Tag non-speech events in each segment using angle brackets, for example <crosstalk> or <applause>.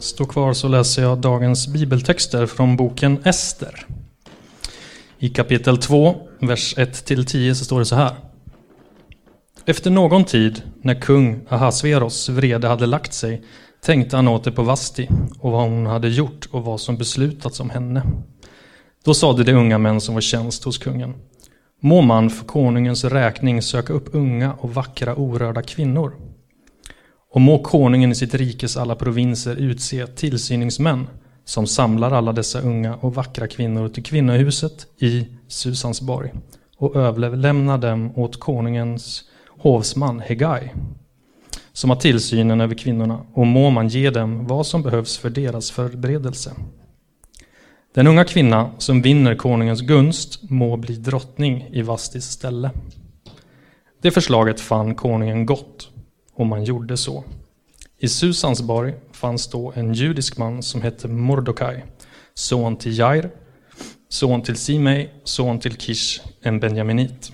Stå kvar så läser jag dagens bibeltexter från boken Ester. I kapitel 2, vers 1-10 så står det så här. Efter någon tid, när kung Ahasveros vrede hade lagt sig, tänkte han åter på Vasti och vad hon hade gjort och vad som beslutats om henne. Då sade de unga män som var tjänst hos kungen. Må man för konungens räkning söka upp unga och vackra orörda kvinnor och må konungen i sitt rikes alla provinser utse tillsyningsmän som samlar alla dessa unga och vackra kvinnor till kvinnohuset i Susansborg och överlämnar dem åt konungens hovsman Hegai som har tillsynen över kvinnorna och må man ge dem vad som behövs för deras förberedelse. Den unga kvinna som vinner konungens gunst må bli drottning i Vastis ställe. Det förslaget fann konungen gott och man gjorde så. I Susansborg fanns då en judisk man som hette Mordokaj, son till Jair, son till Simei, son till Kish, en benjaminit.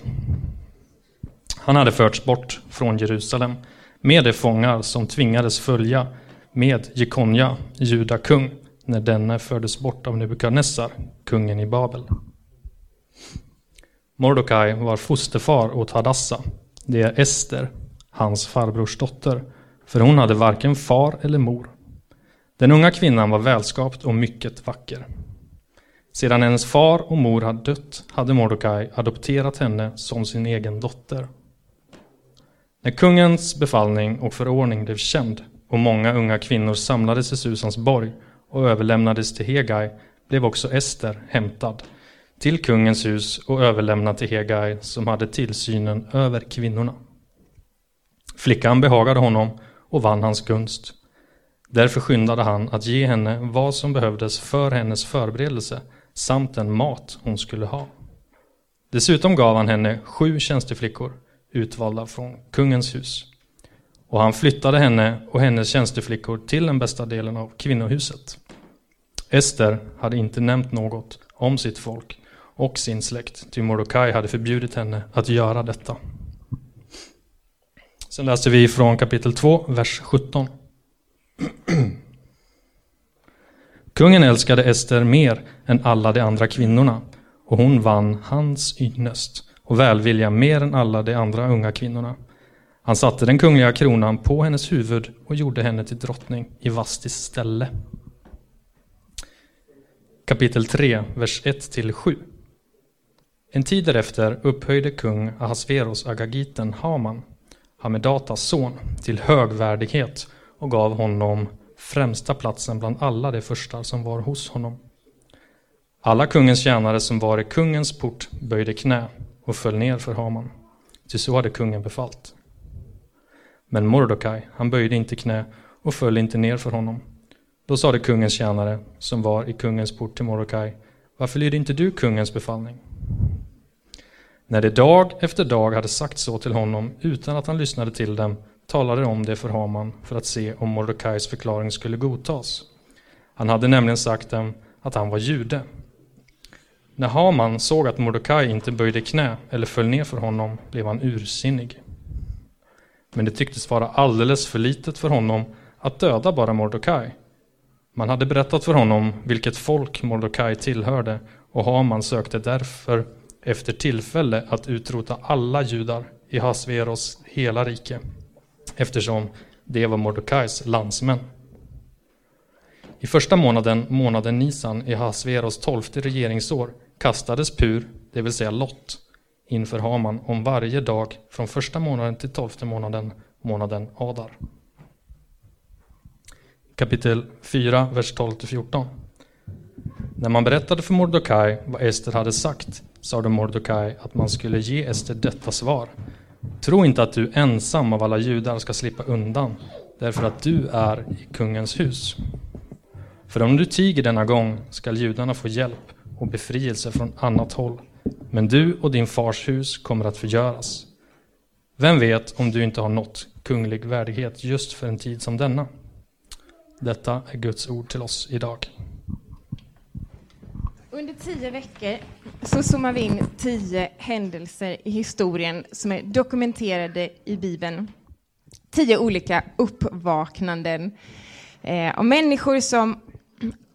Han hade förts bort från Jerusalem med de fångar som tvingades följa med Jekonja, juda kung, när denne fördes bort av Nebukadnessar, kungen i Babel. Mordokaj var fosterfar åt Hadassa, det är Ester, hans farbrors dotter, för hon hade varken far eller mor. Den unga kvinnan var välskapt och mycket vacker. Sedan hennes far och mor hade dött hade Mordokaj adopterat henne som sin egen dotter. När kungens befallning och förordning blev känd och många unga kvinnor samlades i Susans borg och överlämnades till Hegai blev också Ester hämtad till kungens hus och överlämnad till Hegai som hade tillsynen över kvinnorna. Flickan behagade honom och vann hans gunst. Därför skyndade han att ge henne vad som behövdes för hennes förberedelse samt den mat hon skulle ha. Dessutom gav han henne sju tjänsteflickor utvalda från kungens hus. Och han flyttade henne och hennes tjänsteflickor till den bästa delen av kvinnohuset. Ester hade inte nämnt något om sitt folk och sin släkt, ty Mordokaj hade förbjudit henne att göra detta. Sen läser vi från kapitel 2, vers 17. <clears throat> Kungen älskade Ester mer än alla de andra kvinnorna och hon vann hans ynnest och välvilja mer än alla de andra unga kvinnorna. Han satte den kungliga kronan på hennes huvud och gjorde henne till drottning i Vastis ställe. Kapitel 3, vers 1-7. En tid därefter upphöjde kung Ahasveros agagiten Haman Hamedatas son, till högvärdighet och gav honom främsta platsen bland alla de första som var hos honom. Alla kungens tjänare som var i kungens port böjde knä och föll ner för Haman, ty så hade kungen befallt. Men Mordokaj, han böjde inte knä och föll inte ner för honom. Då sade kungens tjänare som var i kungens port till Mordokaj, varför lydde inte du kungens befallning? När de dag efter dag hade sagt så till honom utan att han lyssnade till dem talade de om det för Haman för att se om Mordokais förklaring skulle godtas. Han hade nämligen sagt dem att han var jude. När Haman såg att Mordokaj inte böjde knä eller föll ner för honom blev han ursinnig. Men det tycktes vara alldeles för litet för honom att döda bara Mordokaj. Man hade berättat för honom vilket folk Mordokaj tillhörde och Haman sökte därför efter tillfälle att utrota alla judar i Hasveros hela rike, eftersom det var Mordokais landsmän. I första månaden, månaden Nisan, i Hasveros tolfte regeringsår kastades pur, det vill säga lott, inför Haman om varje dag från första månaden till tolfte månaden, månaden Adar. Kapitel 4, vers 12-14. När man berättade för Mordokaj vad Ester hade sagt sade Mordokaj att man skulle ge Ester detta svar. Tro inte att du ensam av alla judar ska slippa undan, därför att du är i kungens hus. För om du tiger denna gång skall judarna få hjälp och befrielse från annat håll, men du och din fars hus kommer att förgöras. Vem vet om du inte har nått kunglig värdighet just för en tid som denna? Detta är Guds ord till oss idag. Under tio veckor så zoomar vi in tio händelser i historien som är dokumenterade i Bibeln. Tio olika uppvaknanden Eh, av människor som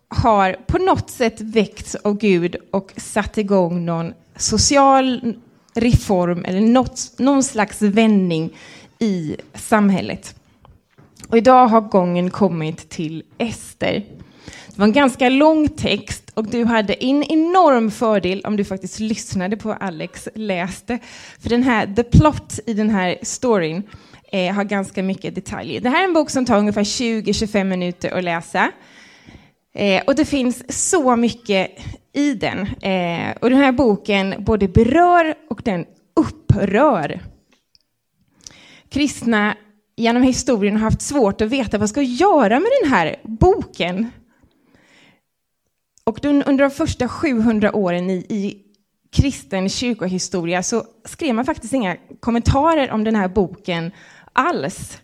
har på något sätt väckts av Gud och satt igång någon social reform eller något, någon slags vändning i samhället. Och idag har gången kommit till Ester. Det var en ganska lång text och du hade en enorm fördel om du faktiskt lyssnade på vad Alex läste. För den här, the plot i den här storyn eh, har ganska mycket detaljer. Det här är en bok som tar ungefär 20-25 minuter att läsa. Eh, och det finns så mycket i den. Eh, och den här boken både berör och den upprör. Kristna genom historien har haft svårt att veta vad ska jag göra med den här boken. Och under de första 700 åren i, i kristen kyrkohistoria så skrev man faktiskt inga kommentarer om den här boken alls.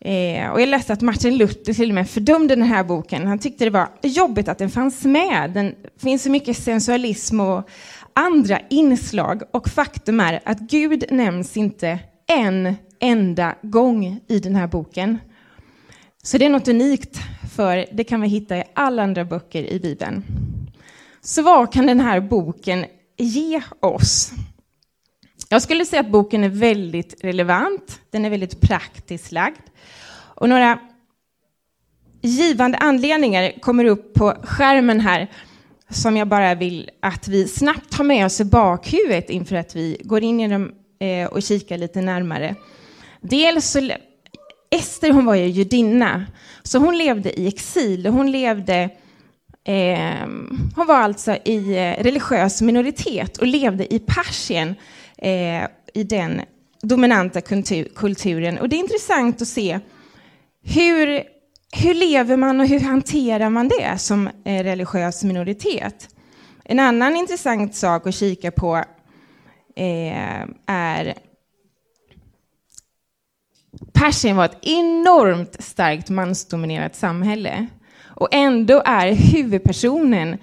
Eh, och jag läste att Martin Luther till och med fördömde den här boken. Han tyckte det var jobbigt att den fanns med. Den finns så mycket sensualism och andra inslag. Och faktum är att Gud nämns inte en enda gång i den här boken. Så det är något unikt, för det kan vi hitta i alla andra böcker i Bibeln. Så vad kan den här boken ge oss? Jag skulle säga att boken är väldigt relevant, den är väldigt praktiskt lagd. Och några givande anledningar kommer upp på skärmen här som jag bara vill att vi snabbt har med oss i bakhuvudet inför att vi går in i dem eh, och kikar lite närmare. Dels så, Ester hon var ju judinna, så hon levde i exil. Hon levde eh, hon var alltså i eh, religiös minoritet och levde i Persien, eh, i den dominanta kultur, kulturen. Och det är intressant att se hur, hur lever man och hur hanterar man det som eh, religiös minoritet? En annan intressant sak att kika på eh, är Persien var ett enormt starkt mansdominerat samhälle. Och ändå är huvudpersonen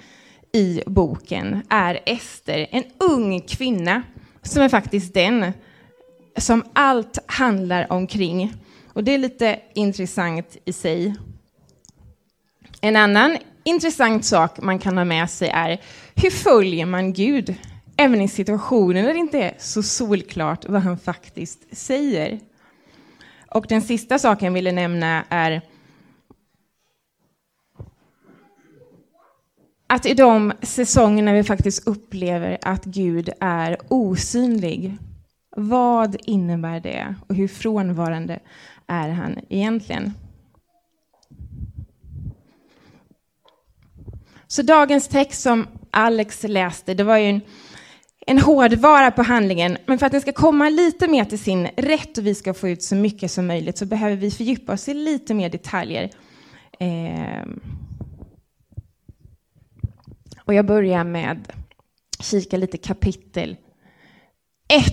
i boken är Ester, en ung kvinna som är faktiskt den som allt handlar omkring. Och det är lite intressant i sig. En annan intressant sak man kan ha med sig är hur följer man Gud? Även i situationer där det inte är så solklart vad han faktiskt säger. Och den sista saken jag ville nämna är att i de säsongerna vi faktiskt upplever att Gud är osynlig, vad innebär det och hur frånvarande är han egentligen? Så dagens text som Alex läste, det var ju en en hårdvara på handlingen. Men för att den ska komma lite mer till sin rätt och vi ska få ut så mycket som möjligt så behöver vi fördjupa oss i lite mer detaljer. Eh, och jag börjar med kika lite kapitel 1.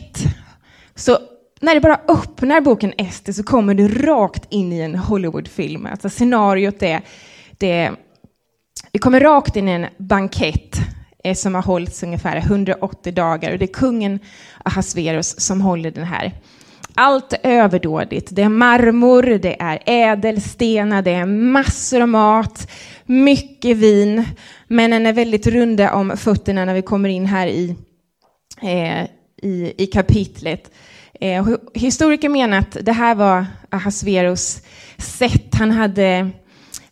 Så när du bara öppnar boken Ester så kommer du rakt in i en Hollywoodfilm. Alltså scenariot är, det, vi kommer rakt in i en bankett Eh, som har hållits ungefär 180 dagar och det är kungen Ahasverus som håller den här. Allt är överdådigt. Det är marmor, det är ädelstenar, det är massor av mat, mycket vin. Männen är väldigt runda om fötterna när vi kommer in här i, eh, i, i kapitlet. Eh, historiker menar att det här var Ahasverus sätt. Han hade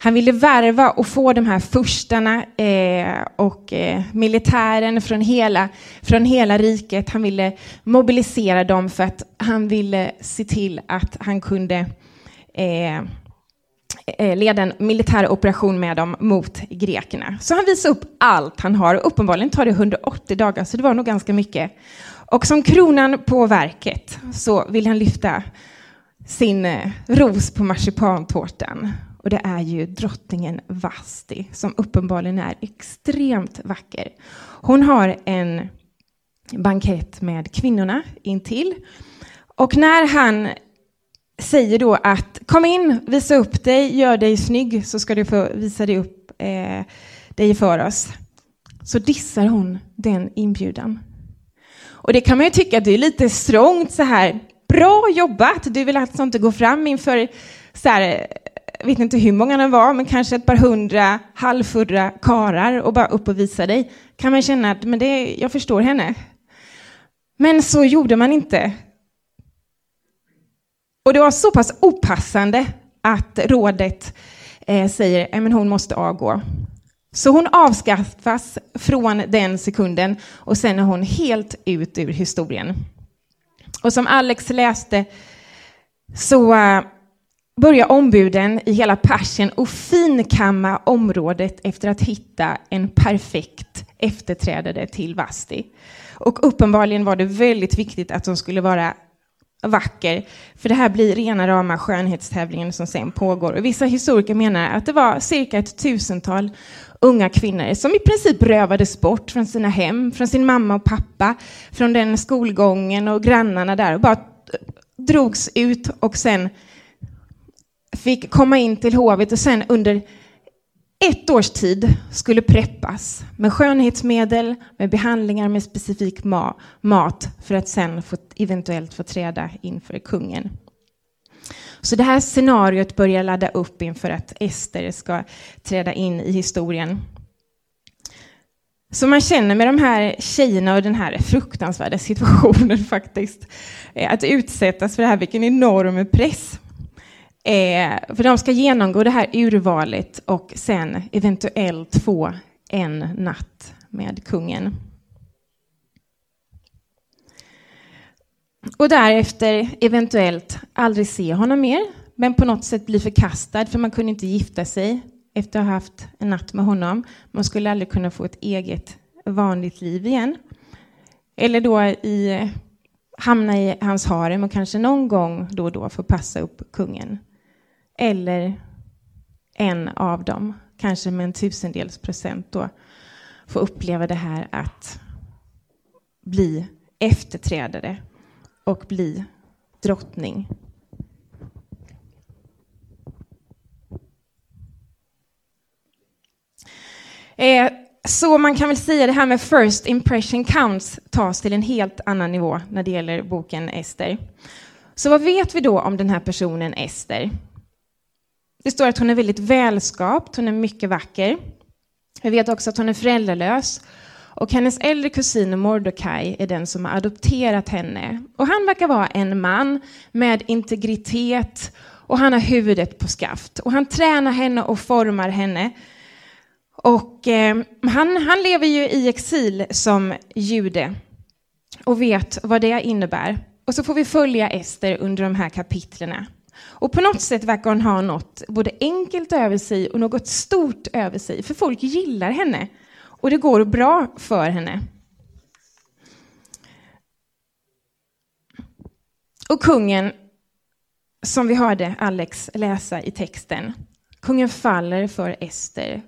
han ville värva och få de här furstarna eh, och eh, militären från hela, från hela riket. Han ville mobilisera dem för att han ville se till att han kunde eh, eh leda en militär operation med dem mot grekerna. Så han visar upp allt han har. Uppenbarligen tar det 180 dagar, så det var nog ganska mycket. Och som kronan på verket så vill han lyfta sin eh, ros på marsipantårtan. Och det är ju drottningen Vasti som uppenbarligen är extremt vacker. Hon har en bankett med kvinnorna intill. Och när han säger då att kom in, visa upp dig, gör dig snygg så ska du få visa dig upp eh, dig för oss. Så dissar hon den inbjudan. Och det kan man ju tycka att det är lite strångt så här. Bra jobbat! Du vill alltså inte gå fram inför så här, vet inte hur många de var, men kanske ett par hundra halvfurra karar och bara upp och visa dig, kan man känna att men det, jag förstår henne. Men så gjorde man inte. Och det var så pass opassande att rådet eh, säger eh, att hon måste avgå. Så hon avskaffas från den sekunden och sen är hon helt ut ur historien. Och som Alex läste så eh, börjar ombuden i hela Persien och finkamma området efter att hitta en perfekt efterträdare till Vasti. Och uppenbarligen var det väldigt viktigt att de skulle vara vacker, för det här blir rena rama skönhetstävlingen som sen pågår. Och vissa historiker menar att det var cirka ett tusental unga kvinnor som i princip rövades bort från sina hem, från sin mamma och pappa, från den skolgången och grannarna där och bara drogs ut och sen fick komma in till hovet och sen under ett års tid skulle preppas med skönhetsmedel, med behandlingar med specifik ma mat för att sen få, eventuellt få träda inför kungen. Så det här scenariot börjar ladda upp inför att Ester ska träda in i historien. Så man känner med de här tjejerna och den här fruktansvärda <laughs> situationen faktiskt, eh, att utsättas för det här, vilken enorm press. Eh, för de ska genomgå det här urvalet och sen eventuellt få en natt med kungen. Och därefter eventuellt aldrig se honom mer, men på något sätt bli förkastad för man kunde inte gifta sig efter att ha haft en natt med honom. Man skulle aldrig kunna få ett eget vanligt liv igen. Eller då i, hamna i hans harem och kanske någon gång då och då få passa upp kungen. Eller en av dem, kanske med en tusendels procent då, få uppleva det här att bli efterträdare och bli drottning. Eh, så man kan väl säga det här med first impression counts tas till en helt annan nivå när det gäller boken Ester. Så vad vet vi då om den här personen Ester? Det står att hon är väldigt välskapt, hon är mycket vacker. Vi vet också att hon är föräldralös och hennes äldre kusin Mordecai är den som har adopterat henne. Och han verkar vara en man med integritet och han har huvudet på skaft. Och han tränar henne och formar henne. Och eh, han, han lever ju i exil som jude och vet vad det innebär. Och så får vi följa Ester under de här kapitlerna. Och på något sätt verkar hon ha något både enkelt över sig och något stort över sig, för folk gillar henne och det går bra för henne. Och kungen, som vi hörde Alex läsa i texten, kungen faller för Ester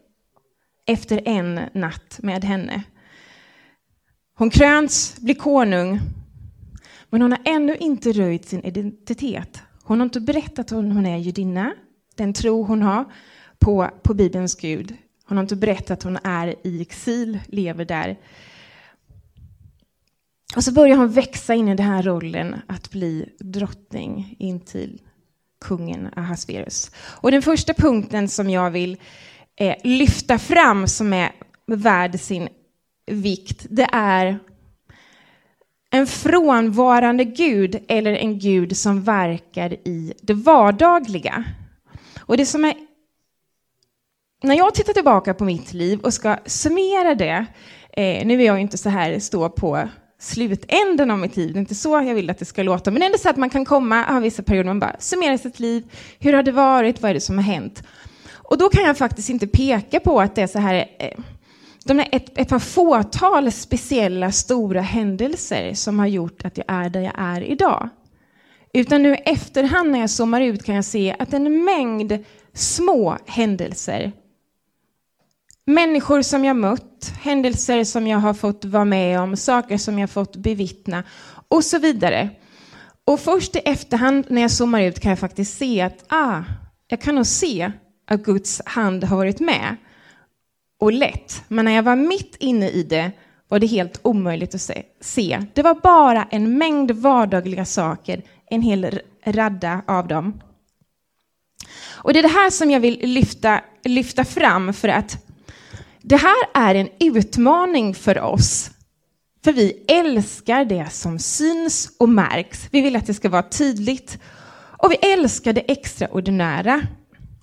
efter en natt med henne. Hon kröns, blir konung, men hon har ännu inte röjt sin identitet. Hon har inte berättat att hon är judinna, den tro hon har på, på Bibelns Gud. Hon har inte berättat att hon är i exil, lever där. Och så börjar hon växa in i den här rollen att bli drottning in till kungen Ahasverus. Och den första punkten som jag vill eh, lyfta fram som är värd sin vikt, det är en frånvarande Gud eller en Gud som verkar i det vardagliga. Och det som är när jag tittar tillbaka på mitt liv och ska summera det, eh, nu är jag inte så här stå på slutänden av mitt liv, det är inte så jag vill att det ska låta, men ändå så att man kan komma, ha vissa perioder man bara summerar sitt liv, hur har det varit, vad är det som har hänt? Och då kan jag faktiskt inte peka på att det är så här, eh, de är ett, ett par fåtal speciella stora händelser som har gjort att jag är där jag är idag. Utan nu efterhand när jag zoomar ut kan jag se att en mängd små händelser Människor som jag mött, händelser som jag har fått vara med om, saker som jag fått bevittna och så vidare. Och först i efterhand när jag zoomar ut kan jag faktiskt se att ah, jag kan nog se att Guds hand har varit med och lätt, Men när jag var mitt inne i det var det helt omöjligt att se. Det var bara en mängd vardagliga saker, en hel radda av dem. Och det är det här som jag vill lyfta, lyfta fram för att det här är en utmaning för oss. För vi älskar det som syns och märks. Vi vill att det ska vara tydligt. Och vi älskar det extraordinära.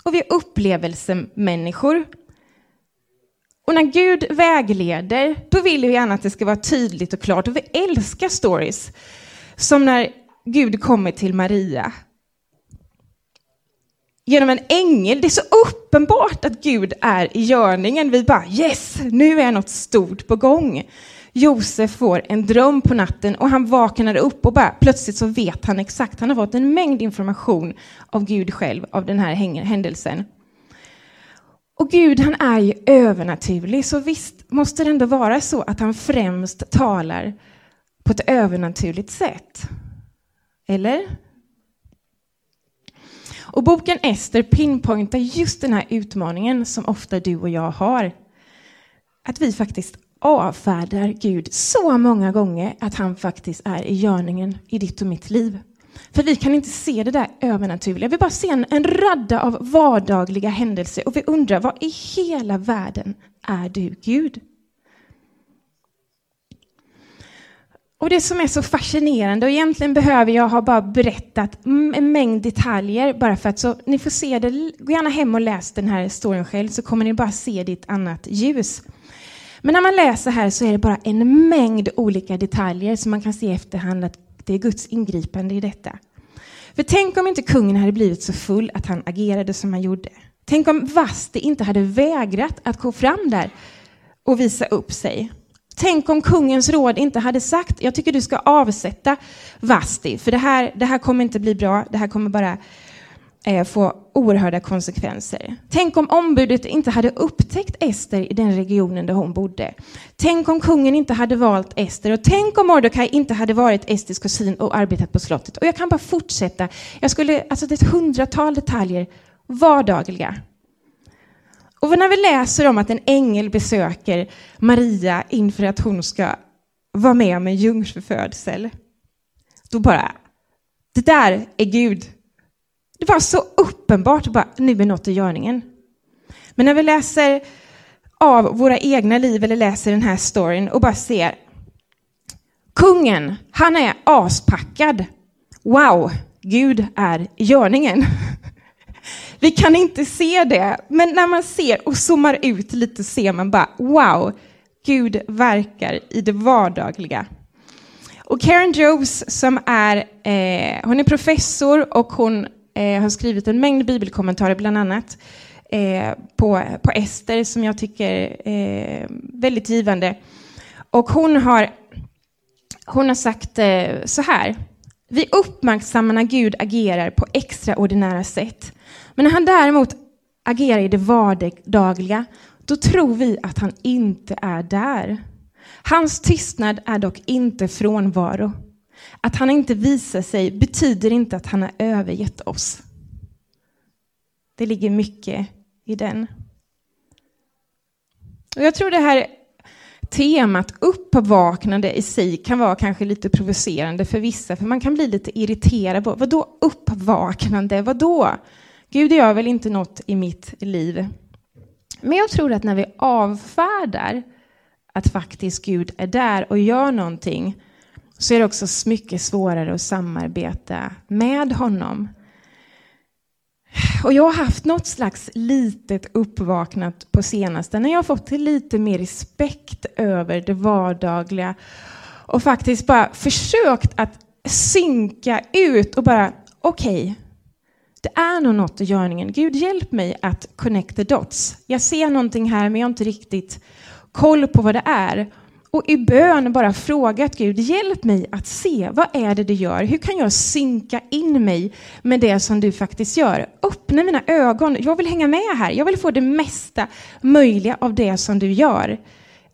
Och vi är upplevelsemänniskor. Och när Gud vägleder, då vill vi gärna att det ska vara tydligt och klart. Och vi älskar stories. Som när Gud kommer till Maria. Genom en ängel. Det är så uppenbart att Gud är i görningen. Vi bara yes, nu är något stort på gång. Josef får en dröm på natten och han vaknar upp och bara, plötsligt så vet han exakt. Han har fått en mängd information av Gud själv av den här händelsen. Och Gud han är ju övernaturlig, så visst måste det ändå vara så att han främst talar på ett övernaturligt sätt. Eller? Och boken Ester pinpointar just den här utmaningen som ofta du och jag har. Att vi faktiskt avfärdar Gud så många gånger att han faktiskt är i görningen i ditt och mitt liv. För vi kan inte se det där övernaturliga. Vi bara ser en, en radda av vardagliga händelser och vi undrar, vad i hela världen är du Gud? Och det som är så fascinerande, och egentligen behöver jag ha bara berättat en mängd detaljer bara för att så ni får se det. Gå gärna hem och läs den här storyn själv så kommer ni bara se det i ett annat ljus. Men när man läser här så är det bara en mängd olika detaljer som man kan se i efterhand att det är Guds ingripande i detta. För tänk om inte kungen hade blivit så full att han agerade som han gjorde. Tänk om Vasti inte hade vägrat att gå fram där och visa upp sig. Tänk om kungens råd inte hade sagt, jag tycker du ska avsätta Vasti, för det här, det här kommer inte bli bra, det här kommer bara eh, få oerhörda konsekvenser. Tänk om ombudet inte hade upptäckt Ester i den regionen där hon bodde. Tänk om kungen inte hade valt Ester och tänk om Mordecai inte hade varit Esters kusin och arbetat på slottet. Och jag kan bara fortsätta. Jag skulle, alltså det är ett hundratal detaljer, vardagliga. Och när vi läser om att en ängel besöker Maria inför att hon ska vara med om en jungfrufödsel, då bara, det där är Gud. Det var så uppenbart, bara, nu är något i görningen. Men när vi läser av våra egna liv eller läser den här storyn och bara ser kungen, han är aspackad. Wow, Gud är i görningen. <laughs> Vi kan inte se det, men när man ser och zoomar ut lite ser man bara wow, Gud verkar i det vardagliga. Och Karen Jones som är, eh, hon är professor och hon eh, har skrivit en mängd bibelkommentarer bland annat eh, på, på Ester som jag tycker är väldigt givande. Och hon har, hon har sagt eh, så här. Vi uppmärksammar när Gud agerar på extraordinära sätt. Men när han däremot agerar i det vardagliga, då tror vi att han inte är där. Hans tystnad är dock inte frånvaro. Att han inte visar sig betyder inte att han har övergett oss. Det ligger mycket i den. Och jag tror det här temat uppvaknande i sig kan vara kanske lite provocerande för vissa, för man kan bli lite irriterad. På, vadå uppvaknande? Vadå? Gud gör väl inte något i mitt liv? Men jag tror att när vi avfärdar att faktiskt Gud är där och gör någonting så är det också mycket svårare att samarbeta med honom. Och jag har haft något slags litet uppvaknat på senaste när jag har fått lite mer respekt över det vardagliga och faktiskt bara försökt att synka ut och bara okej, okay, det är nog något i görningen. Gud, hjälp mig att connect the dots. Jag ser någonting här, men jag har inte riktigt koll på vad det är. Och i bön bara frågat Gud, hjälp mig att se, vad är det du gör? Hur kan jag synka in mig med det som du faktiskt gör? Öppna mina ögon, jag vill hänga med här. Jag vill få det mesta möjliga av det som du gör.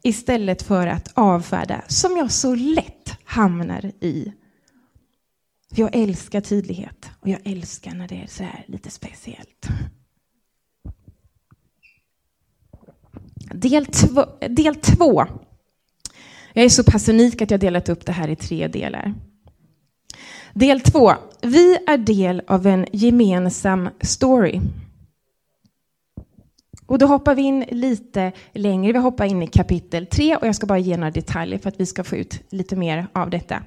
Istället för att avfärda, som jag så lätt hamnar i. För jag älskar tydlighet och jag älskar när det är så här lite speciellt. Del tv- del två. Jag är så pass unik att jag delat upp det här i tre delar. Del två. Vi är del av en gemensam story. Och då hoppar vi in lite längre. Vi hoppar in i kapitel tre och jag ska bara ge några detaljer för att vi ska få ut lite mer av detta.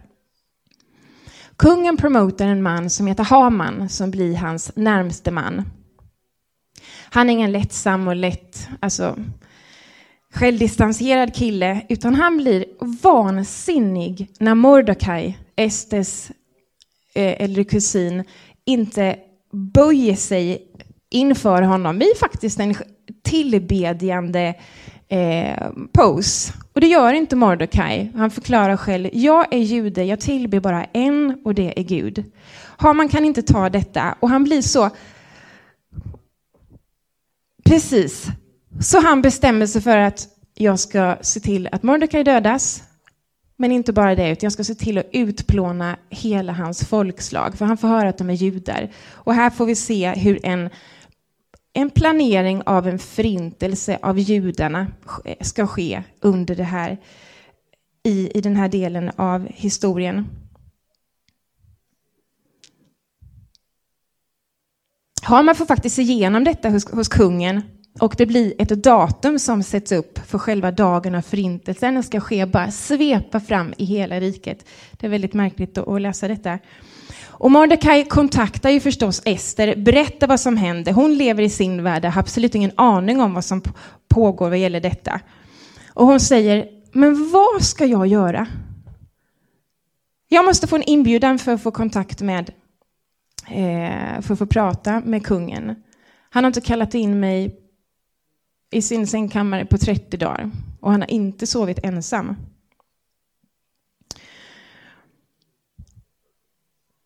Kungen promotar en man som heter Haman som blir hans närmste man. Han är ingen lättsam och lätt, alltså självdistanserad kille, utan han blir vansinnig när Mordecai, Estes eh, äldre kusin, inte böjer sig inför honom i faktiskt en tillbedjande eh, pose. Och det gör inte Mordecai. Han förklarar själv, jag är jude, jag tillber bara en och det är Gud. Haman kan inte ta detta och han blir så... Precis. Så han bestämmer sig för att jag ska se till att Mordecai dödas. Men inte bara det, utan jag ska se till att utplåna hela hans folkslag. För han får höra att de är judar. Och här får vi se hur en en planering av en förintelse av judarna ska ske under det här, i, i den här delen av historien. Haman får faktiskt igenom detta hos, hos kungen och det blir ett datum som sätts upp för själva dagen av förintelsen. Den ska ske bara svepa fram i hela riket. Det är väldigt märkligt att läsa detta. Och Mordecai kontaktar ju förstås Ester, berättar vad som händer. Hon lever i sin värld, har absolut ingen aning om vad som pågår vad gäller detta. Och hon säger, men vad ska jag göra? Jag måste få en inbjudan för att få kontakt med, eh, för att få prata med kungen. Han har inte kallat in mig i sin sängkammare på 30 dagar och han har inte sovit ensam.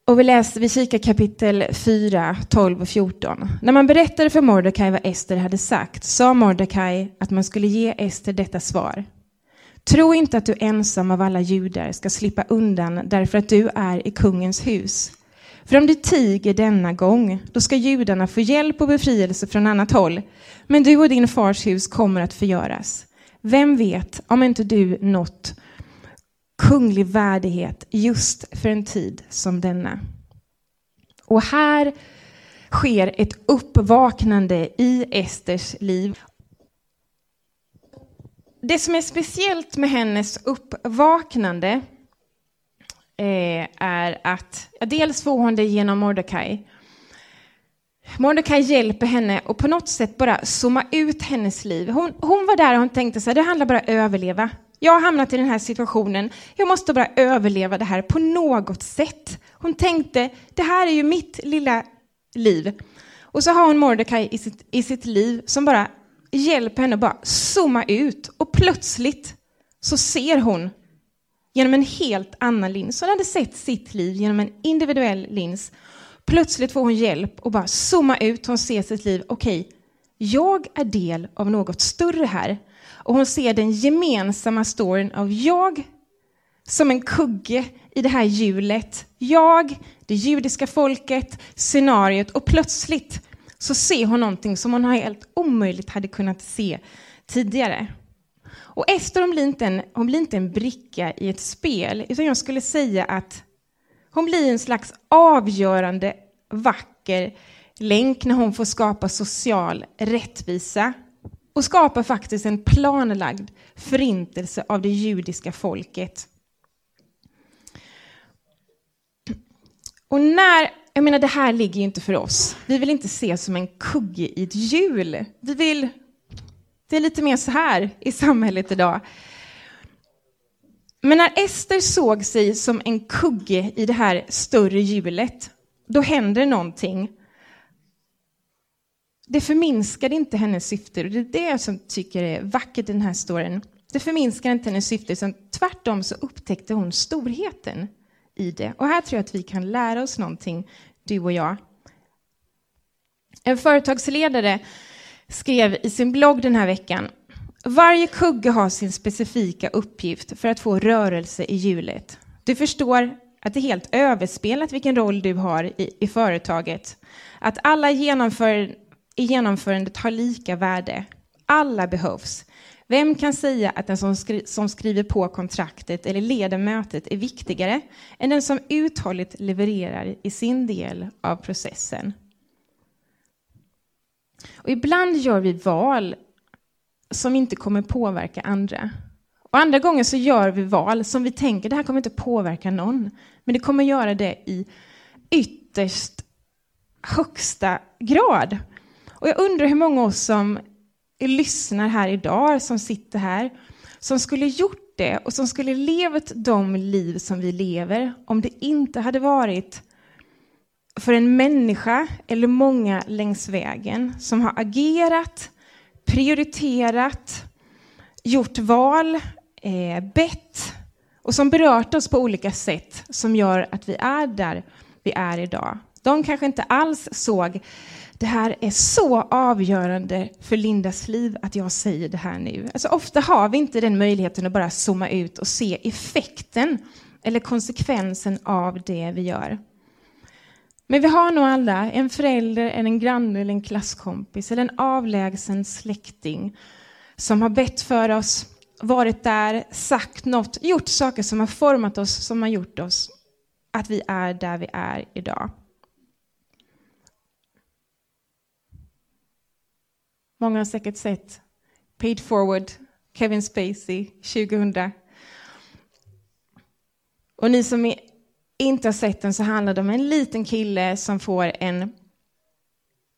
Och vi läser, vi kikar kapitel 4, 12 och 14. När man berättade för Mordecai vad Ester hade sagt sa Mordecai att man skulle ge Ester detta svar. Tro inte att du ensam av alla judar ska slippa undan därför att du är i kungens hus. För om du tiger denna gång, då ska judarna få hjälp och befrielse från annat håll. Men du och din fars hus kommer att förgöras. Vem vet om inte du nått kunglig värdighet just för en tid som denna. Och här sker ett uppvaknande i Esters liv. Det som är speciellt med hennes uppvaknande eh, är att ja, dels får hon det genom Mordecai. Mordecai hjälper henne och på något sätt bara zooma ut hennes liv. Hon, hon var där och hon tänkte så här, det handlar bara om att överleva. Jag har hamnat i den här situationen. Jag måste bara överleva det här på något sätt. Hon tänkte, det här är ju mitt lilla liv. Och så har hon Mordecai i sitt, i sitt liv som bara hjälper henne att bara zooma ut. Och plötsligt så ser hon genom en helt annan lins. Hon hade sett sitt liv genom en individuell lins. Plötsligt får hon hjälp och bara zooma ut. Hon ser sitt liv. Okej, okay, jag är del av något större här. Och hon ser den gemensamma storyn av jag som en kugge i det här hjulet. Jag, det judiska folket, scenariot och plötsligt så ser hon någonting som hon helt omöjligt hade kunnat se tidigare. Och Ester hon blir, inte en, hon blir inte en bricka i ett spel, utan jag skulle säga att hon blir en slags avgörande vacker länk när hon får skapa social rättvisa och skapar faktiskt en planlagd förintelse av det judiska folket. Och när, jag menar det här ligger ju inte för oss. Vi vill inte se som en kugge i ett hjul. Vi vill, det är lite mer så här i samhället idag. Men när Ester såg sig som en kugge i det här större hjulet, då händer någonting det förminskade inte hennes syfte. Och det är det jag som tycker är vackert i den här storyn. Det förminskar inte hennes syfte, utan tvärtom så upptäckte hon storheten i det. Och här tror jag att vi kan lära oss någonting, du och jag. En företagsledare skrev i sin blogg den här veckan varje kugge har sin specifika uppgift för att få rörelse i hjulet. Du förstår att det är helt överspelat vilken roll du har i, i företaget. Att alla genomför i genomförandet har lika värde. Alla behövs. Vem kan säga att den som, skri som skriver på kontraktet eller leder mötet är viktigare än den som uthålligt levererar i sin del av processen? Och ibland gör vi val som inte kommer påverka andra. Och andra gånger så gör vi val som vi tänker det här kommer inte påverka någon. Men det kommer göra det i ytterst högsta grad. Och jag undrar hur många av oss som lyssnar här idag, som sitter här, som skulle gjort det och som skulle levt de liv som vi lever om det inte hade varit för en människa eller många längs vägen som har agerat, prioriterat, gjort val, eh, bett och som berört oss på olika sätt som gör att vi är där vi är idag. De kanske inte alls såg det här är så avgörande för Lindas liv att jag säger det här nu. Alltså, ofta har vi inte den möjligheten att bara zooma ut och se effekten eller konsekvensen av det vi gör. Men vi har nog alla en förälder, en granne eller en klasskompis eller en avlägsen släkting som har bett för oss, varit där, sagt något, gjort saker som har format oss, som har gjort oss att vi är där vi är idag. Många har säkert sett Paid Forward, Kevin Spacey, 2000. Och ni som inte har sett den så handlar det om en liten kille som får en,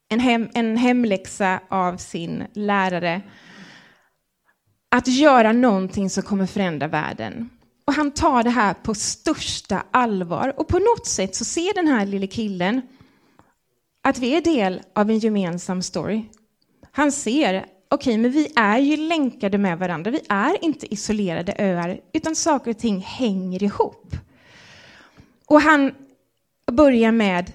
en, hem, en hemläxa av sin lärare att göra någonting som kommer förändra världen. Och han tar det här på största allvar. Och på något sätt så ser den här lille killen att vi är del av en gemensam story. Han ser, okej, okay, men vi är ju länkade med varandra. Vi är inte isolerade öar, utan saker och ting hänger ihop. Och han börjar med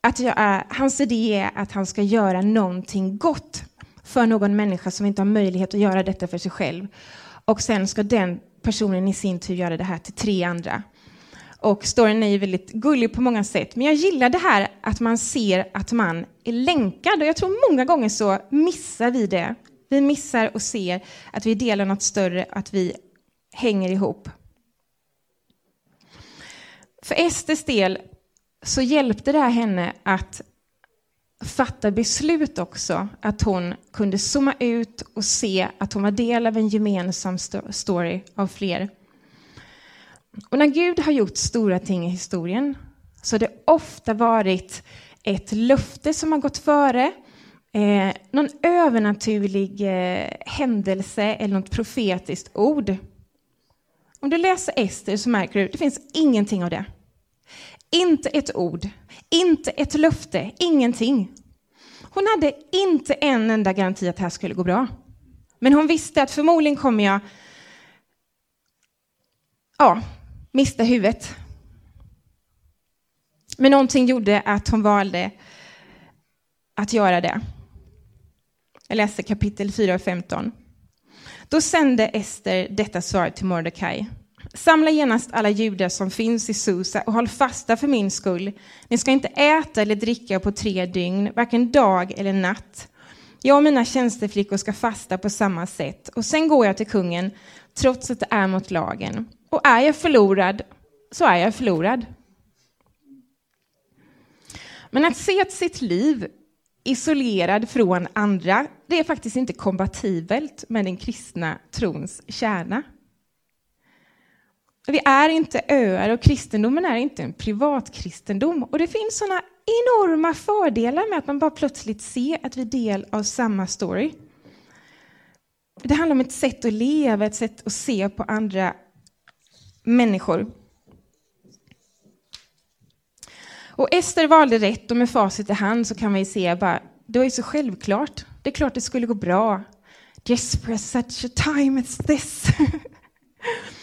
att jag, hans idé är att han ska göra någonting gott för någon människa som inte har möjlighet att göra detta för sig själv. Och sen ska den personen i sin tur göra det här till tre andra. Och storyn är ju väldigt gullig på många sätt. Men jag gillar det här att man ser att man är länkad. Och jag tror många gånger så missar vi det. Vi missar och ser att vi delar något större, att vi hänger ihop. För Esters del så hjälpte det här henne att fatta beslut också. Att hon kunde zooma ut och se att hon var del av en gemensam story av fler. Och när Gud har gjort stora ting i historien så har det ofta varit ett löfte som har gått före, eh, någon övernaturlig eh, händelse eller något profetiskt ord. Om du läser Ester så märker du att det finns ingenting av det. Inte ett ord, inte ett löfte, ingenting. Hon hade inte en enda garanti att det här skulle gå bra. Men hon visste att förmodligen kommer jag ja, mista huvudet. Men någonting gjorde att hon valde att göra det. Jag läser kapitel 4 och 15. Då sände Ester detta svar till Mordecai. Samla genast alla judar som finns i Susa och håll fasta för min skull. Ni ska inte äta eller dricka på tre dygn, varken dag eller natt. Jag och mina tjänsteflickor ska fasta på samma sätt och sen går jag till kungen, trots att det är mot lagen. Och är jag förlorad, så är jag förlorad. Men att se sitt liv isolerad från andra, det är faktiskt inte kompatibelt med den kristna trons kärna. Vi är inte öar och kristendomen är inte en privatkristendom. Och det finns sådana enorma fördelar med att man bara plötsligt ser att vi är del av samma story. Det handlar om ett sätt att leva, ett sätt att se på andra människor. Och Ester valde rätt och med facit i hand så kan man ju se bara, det var ju så självklart. Det är klart det skulle gå bra. Just for such a time as this. <laughs>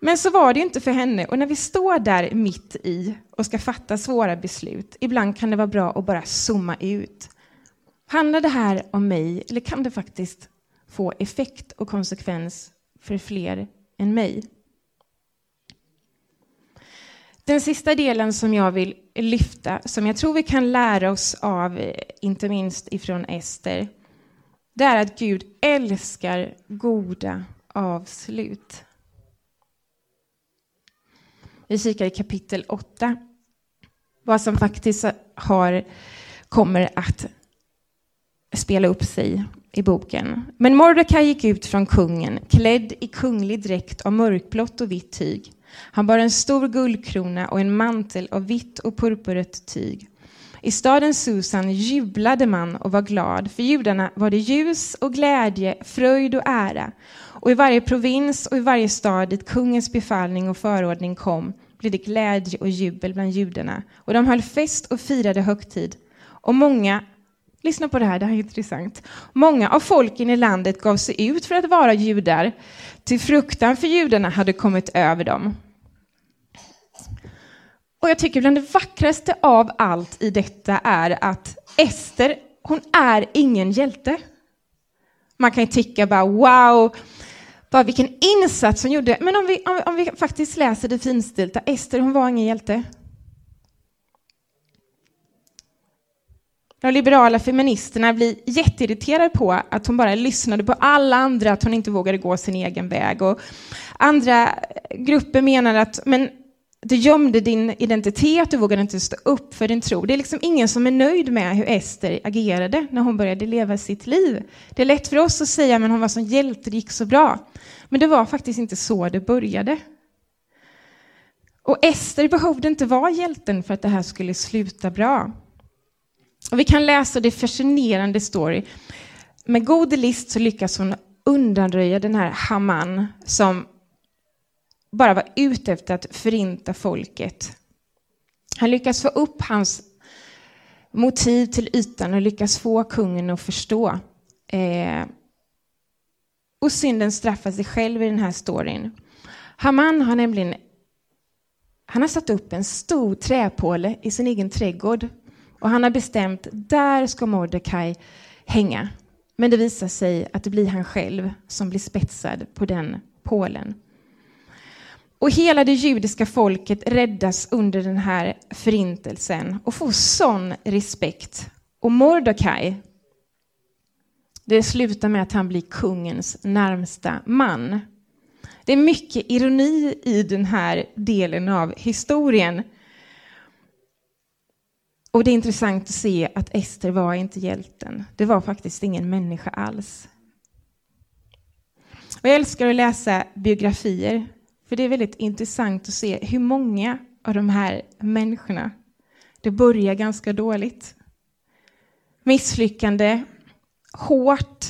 Men så var det inte för henne. Och när vi står där mitt i och ska fatta svåra beslut, ibland kan det vara bra att bara zooma ut. Handlar det här om mig eller kan det faktiskt få effekt och konsekvens för fler än mig? Den sista delen som jag vill lyfta, som jag tror vi kan lära oss av, eh, inte minst ifrån Ester, det är att Gud älskar goda avslut. Vi kikar i kapitel 8. Vad som faktiskt har, kommer att spela upp sig i boken. Men Mordecai gick ut från kungen, klädd i kunglig dräkt av mörkblått och vitt tyg. Han bar en stor guldkrona och en mantel av vitt och purpurrött tyg. I staden Susan jublade man och var glad. För judarna var det ljus och glädje, fröjd och ära. Och i varje provins och i varje stad dit kungens befallning och förordning kom blev det glädje och jubel bland judarna. Och de höll fest och firade högtid. Och många, lyssna på det här, det här är intressant. Många av folken i landet gav sig ut för att vara judar, till fruktan för judarna hade kommit över dem. Och jag tycker bland det vackraste av allt i detta är att Ester, hon är ingen hjälte. Man kan ju tycka bara wow, bara vilken insats hon gjorde. Men om vi, om, om vi faktiskt läser det finstilta, Ester hon var ingen hjälte. De liberala feministerna blir jätteirriterade på att hon bara lyssnade på alla andra, att hon inte vågade gå sin egen väg. Och andra grupper menar att men du gömde din identitet, du vågade inte stå upp för din tro. Det är liksom ingen som är nöjd med hur Ester agerade när hon började leva sitt liv. Det är lätt för oss att säga men hon var som hjälte, det gick så bra. Men det var faktiskt inte så det började. Och Ester behövde inte vara hjälten för att det här skulle sluta bra. Och vi kan läsa det fascinerande story. Med god list så lyckas hon undanröja den här Haman som bara var ute efter att förinta folket. Han lyckas få upp hans motiv till ytan och lyckas få kungen att förstå. Eh, och synden straffar sig själv i den här storyn. Haman har nämligen han har satt upp en stor träpåle i sin egen trädgård och han har bestämt där ska Mordecai hänga. Men det visar sig att det blir han själv som blir spetsad på den pålen. Och hela det judiska folket räddas under den här förintelsen och får sån respekt. Och Mordecai, det slutar med att han blir kungens närmsta man. Det är mycket ironi i den här delen av historien. Och det är intressant att se att Ester var inte hjälten. Det var faktiskt ingen människa alls. Och jag älskar att läsa biografier för det är väldigt intressant att se hur många av de här människorna, det börjar ganska dåligt. Misslyckande, hårt,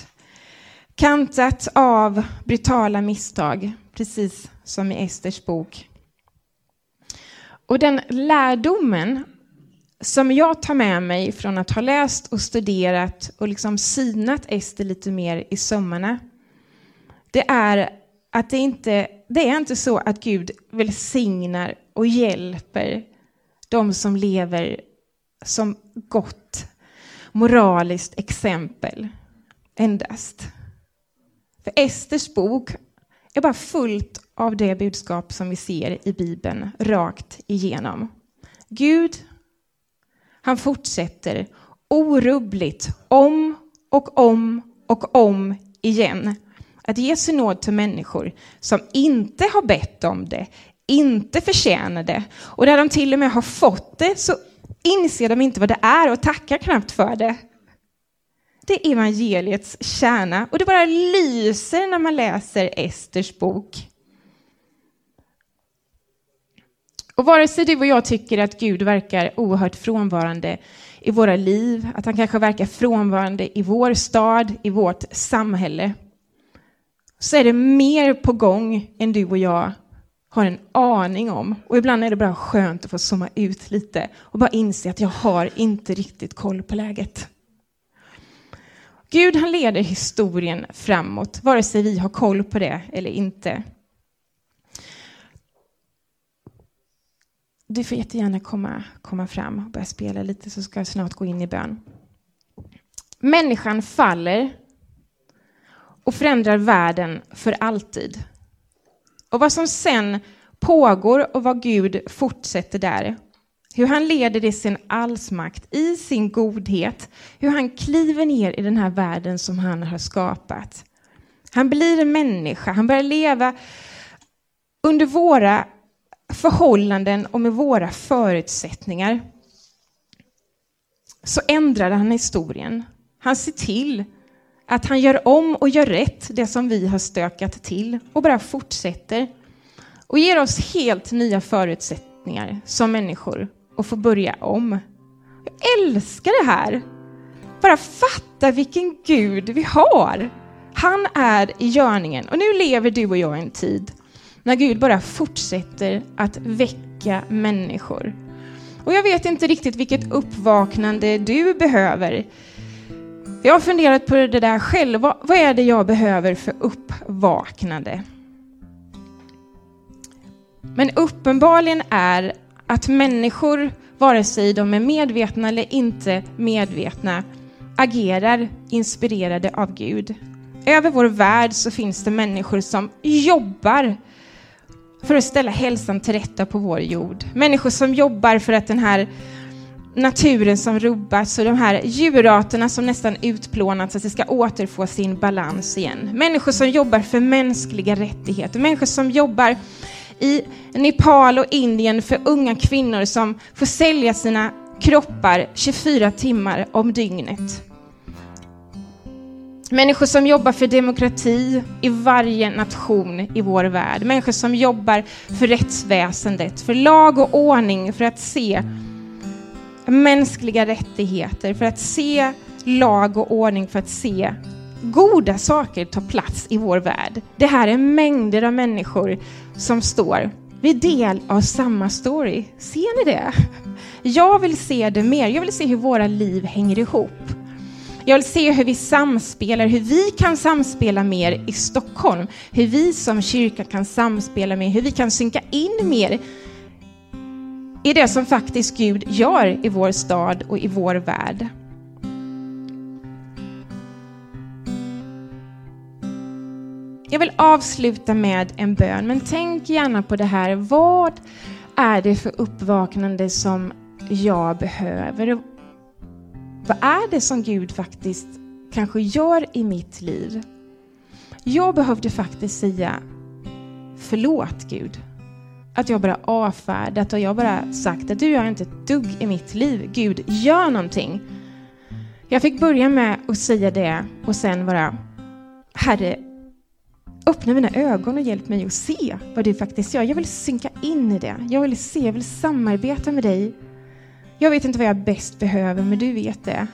kantat av brutala misstag, precis som i Esters bok. Och den lärdomen som jag tar med mig från att ha läst och studerat och liksom synat Ester lite mer i sömmarna, det är att det inte det är inte så att Gud välsignar och hjälper de som lever som gott moraliskt exempel endast. För Esters bok är bara fullt av det budskap som vi ser i Bibeln rakt igenom. Gud, han fortsätter orubbligt om och om och om igen att ge sin nåd till människor som inte har bett om det, inte förtjänar det. Och där de till och med har fått det så inser de inte vad det är och tackar knappt för det. Det är evangeliets kärna och det bara lyser när man läser Esters bok. Och vare sig du och jag tycker att Gud verkar oerhört frånvarande i våra liv, att han kanske verkar frånvarande i vår stad, i vårt samhälle, så är det mer på gång än du och jag har en aning om. Och ibland är det bara skönt att få zooma ut lite och bara inse att jag har inte riktigt koll på läget. Gud han leder historien framåt, vare sig vi har koll på det eller inte. Du får jättegärna komma, komma fram och börja spela lite så ska jag snart gå in i bön. Människan faller och förändrar världen för alltid. Och vad som sen pågår och vad Gud fortsätter där hur han leder i sin allsmakt, i sin godhet, hur han kliver ner i den här världen som han har skapat. Han blir en människa, han börjar leva under våra förhållanden och med våra förutsättningar. Så ändrade han historien. Han ser till att han gör om och gör rätt det som vi har stökat till och bara fortsätter och ger oss helt nya förutsättningar som människor och få börja om. Jag älskar det här. Bara fatta vilken Gud vi har. Han är i görningen och nu lever du och jag i en tid när Gud bara fortsätter att väcka människor. Och jag vet inte riktigt vilket uppvaknande du behöver. Jag har funderat på det där själv. Vad är det jag behöver för uppvaknande? Men uppenbarligen är att människor, vare sig de är medvetna eller inte medvetna, agerar inspirerade av Gud. Över vår värld så finns det människor som jobbar för att ställa hälsan till rätta på vår jord. Människor som jobbar för att den här naturen som rubbats och de här djurarterna som nästan utplånats, att det ska återfå sin balans igen. Människor som jobbar för mänskliga rättigheter, människor som jobbar i Nepal och Indien för unga kvinnor som får sälja sina kroppar 24 timmar om dygnet. Människor som jobbar för demokrati i varje nation i vår värld. Människor som jobbar för rättsväsendet, för lag och ordning, för att se mänskliga rättigheter, för att se lag och ordning, för att se goda saker ta plats i vår värld. Det här är mängder av människor som står vid del av samma story. Ser ni det? Jag vill se det mer. Jag vill se hur våra liv hänger ihop. Jag vill se hur vi samspelar, hur vi kan samspela mer i Stockholm, hur vi som kyrka kan samspela mer, hur vi kan synka in mer i det som faktiskt Gud gör i vår stad och i vår värld. Jag vill avsluta med en bön, men tänk gärna på det här. Vad är det för uppvaknande som jag behöver? Vad är det som Gud faktiskt kanske gör i mitt liv? Jag behövde faktiskt säga förlåt Gud. Att jag bara avfärdat och jag bara sagt att du gör inte ett dugg i mitt liv. Gud, gör någonting. Jag fick börja med att säga det och sen bara Herre, öppna mina ögon och hjälp mig att se vad du faktiskt gör. Jag vill synka in i det. Jag vill se, jag vill samarbeta med dig. Jag vet inte vad jag bäst behöver, men du vet det.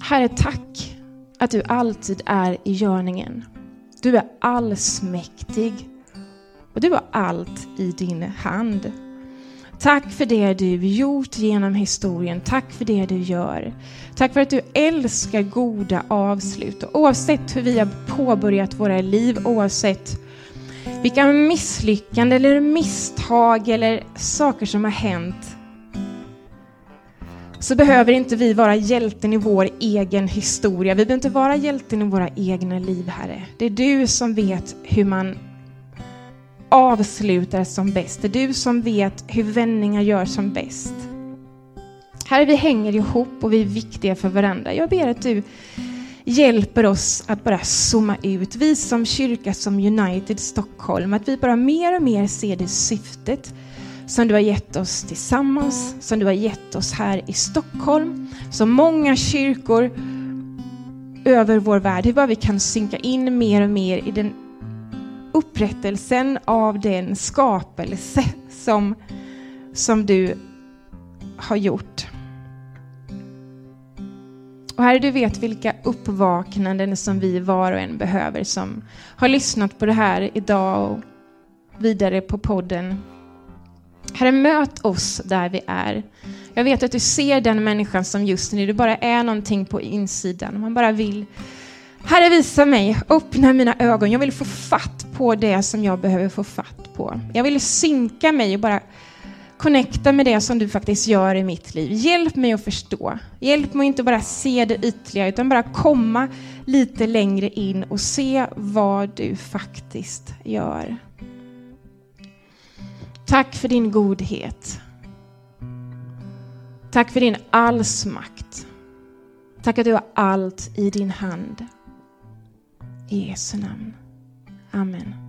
Herre, tack att du alltid är i görningen. Du är allsmäktig och du har allt i din hand. Tack för det du gjort genom historien. Tack för det du gör. Tack för att du älskar goda avslut. Och oavsett hur vi har påbörjat våra liv, oavsett vilka misslyckanden eller misstag eller saker som har hänt, så behöver inte vi vara hjälten i vår egen historia. Vi behöver inte vara hjälten i våra egna liv, Herre. Det är du som vet hur man avslutar som bäst. Det är du som vet hur vändningar gör som bäst. Herre, vi hänger ihop och vi är viktiga för varandra. Jag ber att du hjälper oss att bara zooma ut. Vi som kyrka, som United Stockholm, att vi bara mer och mer ser det syftet som du har gett oss tillsammans, som du har gett oss här i Stockholm, som många kyrkor över vår värld. Hur bara vi kan synka in mer och mer i den upprättelsen av den skapelse som, som du har gjort. Och Herre, du vet vilka uppvaknanden som vi var och en behöver som har lyssnat på det här idag och vidare på podden. Herre, möt oss där vi är. Jag vet att du ser den människan som just nu, det bara är någonting på insidan. Man bara vill Herre, visa mig, öppna mina ögon. Jag vill få fatt på det som jag behöver få fatt på. Jag vill synka mig och bara connecta med det som du faktiskt gör i mitt liv. Hjälp mig att förstå. Hjälp mig inte bara se det ytliga, utan bara komma lite längre in och se vad du faktiskt gör. Tack för din godhet. Tack för din allsmakt. Tack att du har allt i din hand. I Jesu namn. Amen.